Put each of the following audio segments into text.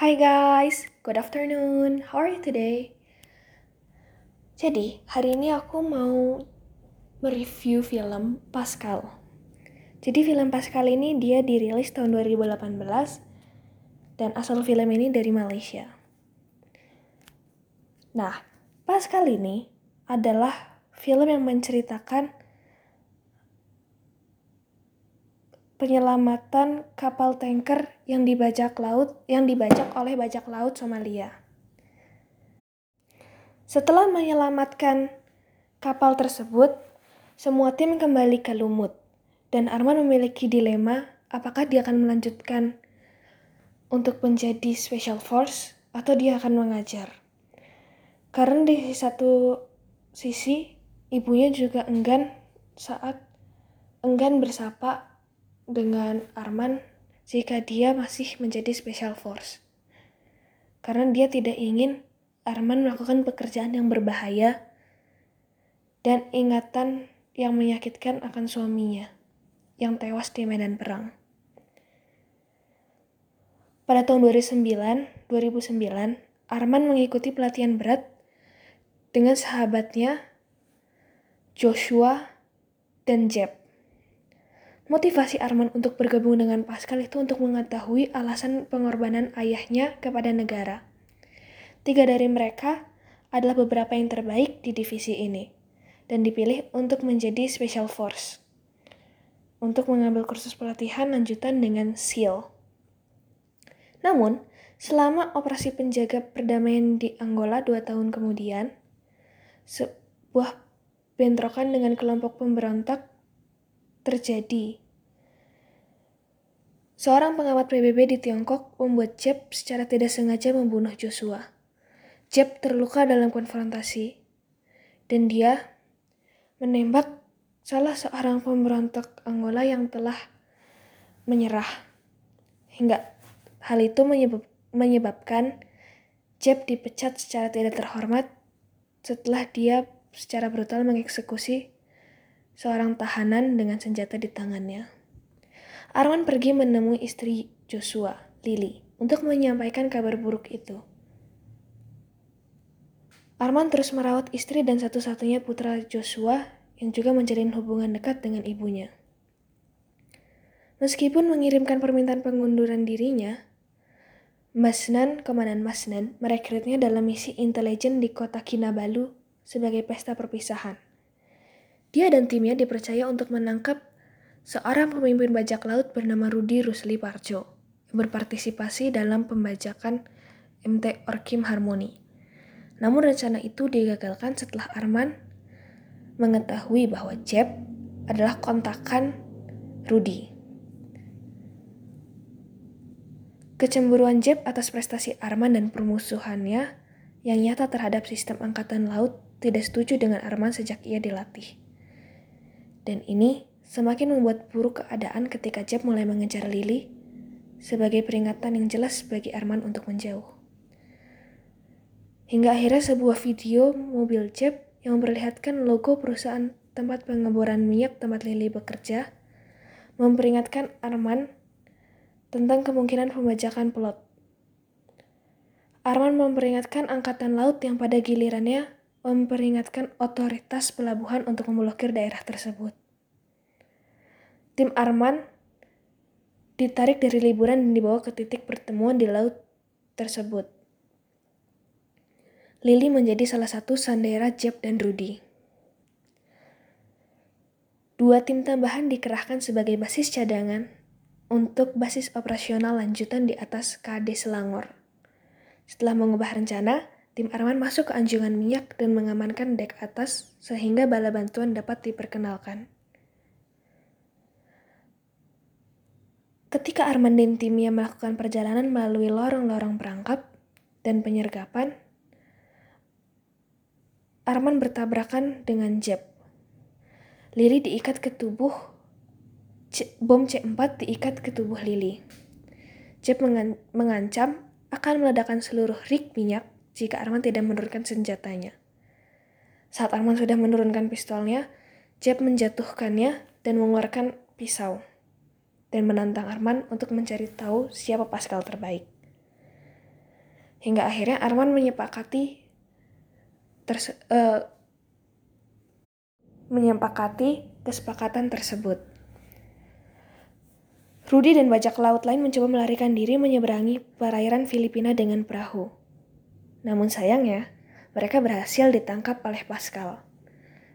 Hi guys, good afternoon. How are you today? Jadi, hari ini aku mau mereview film Pascal. Jadi film Pascal ini dia dirilis tahun 2018 dan asal film ini dari Malaysia. Nah, Pascal ini adalah film yang menceritakan penyelamatan kapal tanker yang dibajak laut yang dibajak oleh bajak laut Somalia. Setelah menyelamatkan kapal tersebut, semua tim kembali ke Lumut dan Arman memiliki dilema apakah dia akan melanjutkan untuk menjadi special force atau dia akan mengajar. Karena di satu sisi ibunya juga enggan saat enggan bersapa dengan Arman jika dia masih menjadi special force. Karena dia tidak ingin Arman melakukan pekerjaan yang berbahaya dan ingatan yang menyakitkan akan suaminya yang tewas di medan perang. Pada tahun 2009, 2009, Arman mengikuti pelatihan berat dengan sahabatnya Joshua dan Jeb. Motivasi Arman untuk bergabung dengan Pascal itu untuk mengetahui alasan pengorbanan ayahnya kepada negara. Tiga dari mereka adalah beberapa yang terbaik di divisi ini dan dipilih untuk menjadi Special Force untuk mengambil kursus pelatihan lanjutan dengan SEAL. Namun, selama operasi penjaga perdamaian di Angola dua tahun kemudian, sebuah bentrokan dengan kelompok pemberontak terjadi Seorang pengamat PBB di Tiongkok membuat Jeb secara tidak sengaja membunuh Joshua. Jeb terluka dalam konfrontasi, dan dia menembak salah seorang pemberontak Angola yang telah menyerah. Hingga hal itu menyebab, menyebabkan Jeb dipecat secara tidak terhormat setelah dia secara brutal mengeksekusi seorang tahanan dengan senjata di tangannya. Arwan pergi menemui istri Joshua, Lily, untuk menyampaikan kabar buruk itu. Arman terus merawat istri dan satu-satunya putra Joshua yang juga menjalin hubungan dekat dengan ibunya. Meskipun mengirimkan permintaan pengunduran dirinya, Masnan, Komandan Masnan, merekrutnya dalam misi intelijen di kota Kinabalu sebagai pesta perpisahan. Dia dan timnya dipercaya untuk menangkap seorang pemimpin bajak laut bernama Rudi Rusli Parjo berpartisipasi dalam pembajakan MT Orkim Harmoni. Namun rencana itu digagalkan setelah Arman mengetahui bahwa Jeb adalah kontakan Rudi. Kecemburuan Jeb atas prestasi Arman dan permusuhannya yang nyata terhadap sistem angkatan laut tidak setuju dengan Arman sejak ia dilatih. Dan ini Semakin membuat buruk keadaan ketika Jeb mulai mengejar Lily sebagai peringatan yang jelas bagi Arman untuk menjauh. Hingga akhirnya sebuah video mobil Jeb yang memperlihatkan logo perusahaan tempat pengeboran minyak tempat Lily bekerja memperingatkan Arman tentang kemungkinan pembajakan plot. Arman memperingatkan angkatan laut yang pada gilirannya memperingatkan otoritas pelabuhan untuk memblokir daerah tersebut. Tim Arman ditarik dari liburan dan dibawa ke titik pertemuan di laut tersebut. Lily menjadi salah satu sandera Jeb dan Rudy. Dua tim tambahan dikerahkan sebagai basis cadangan untuk basis operasional lanjutan di atas KD Selangor. Setelah mengubah rencana, tim Arman masuk ke anjungan minyak dan mengamankan dek atas sehingga bala bantuan dapat diperkenalkan. Ketika Arman dan timnya melakukan perjalanan melalui lorong-lorong perangkap dan penyergapan, Arman bertabrakan dengan Jeb. Lili diikat ke tubuh, C bom C4 diikat ke tubuh Lili. Jeb mengan mengancam akan meledakkan seluruh rig minyak jika Arman tidak menurunkan senjatanya. Saat Arman sudah menurunkan pistolnya, Jeb menjatuhkannya dan mengeluarkan pisau dan menantang Arman untuk mencari tahu siapa Pascal terbaik. Hingga akhirnya Arman menyepakati uh, menyepakati kesepakatan tersebut. Rudy dan bajak laut lain mencoba melarikan diri menyeberangi perairan Filipina dengan perahu. Namun sayangnya, mereka berhasil ditangkap oleh Pascal.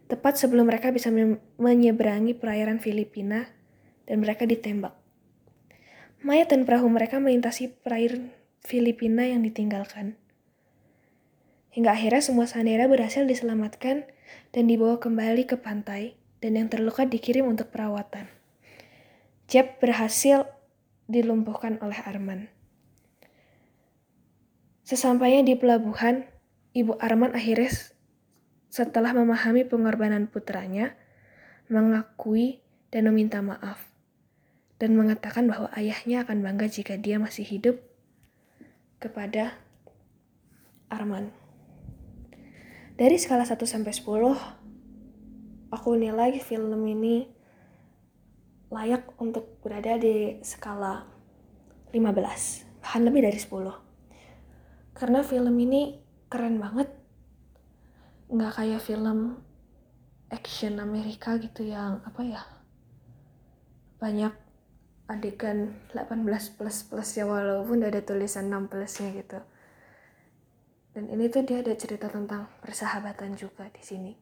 Tepat sebelum mereka bisa menyeberangi perairan Filipina dan mereka ditembak. Mayat dan perahu mereka melintasi perairan Filipina yang ditinggalkan. Hingga akhirnya semua sandera berhasil diselamatkan dan dibawa kembali ke pantai dan yang terluka dikirim untuk perawatan. Jeb berhasil dilumpuhkan oleh Arman. Sesampainya di pelabuhan, Ibu Arman akhirnya setelah memahami pengorbanan putranya, mengakui dan meminta maaf, dan mengatakan bahwa ayahnya akan bangga jika dia masih hidup kepada Arman. Dari skala 1 sampai 10, aku nilai film ini layak untuk berada di skala 15, bahkan lebih dari 10. Karena film ini keren banget. Nggak kayak film action Amerika gitu yang apa ya banyak adegan 18 plus plus ya walaupun ada tulisan 6 plusnya gitu. Dan ini tuh dia ada cerita tentang persahabatan juga di sini.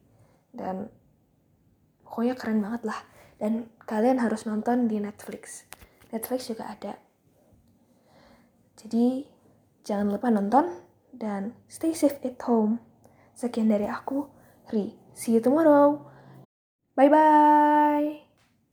Dan pokoknya keren banget lah. Dan kalian harus nonton di Netflix. Netflix juga ada. Jadi jangan lupa nonton dan stay safe at home. Sekian dari aku Ri. See you tomorrow. Bye bye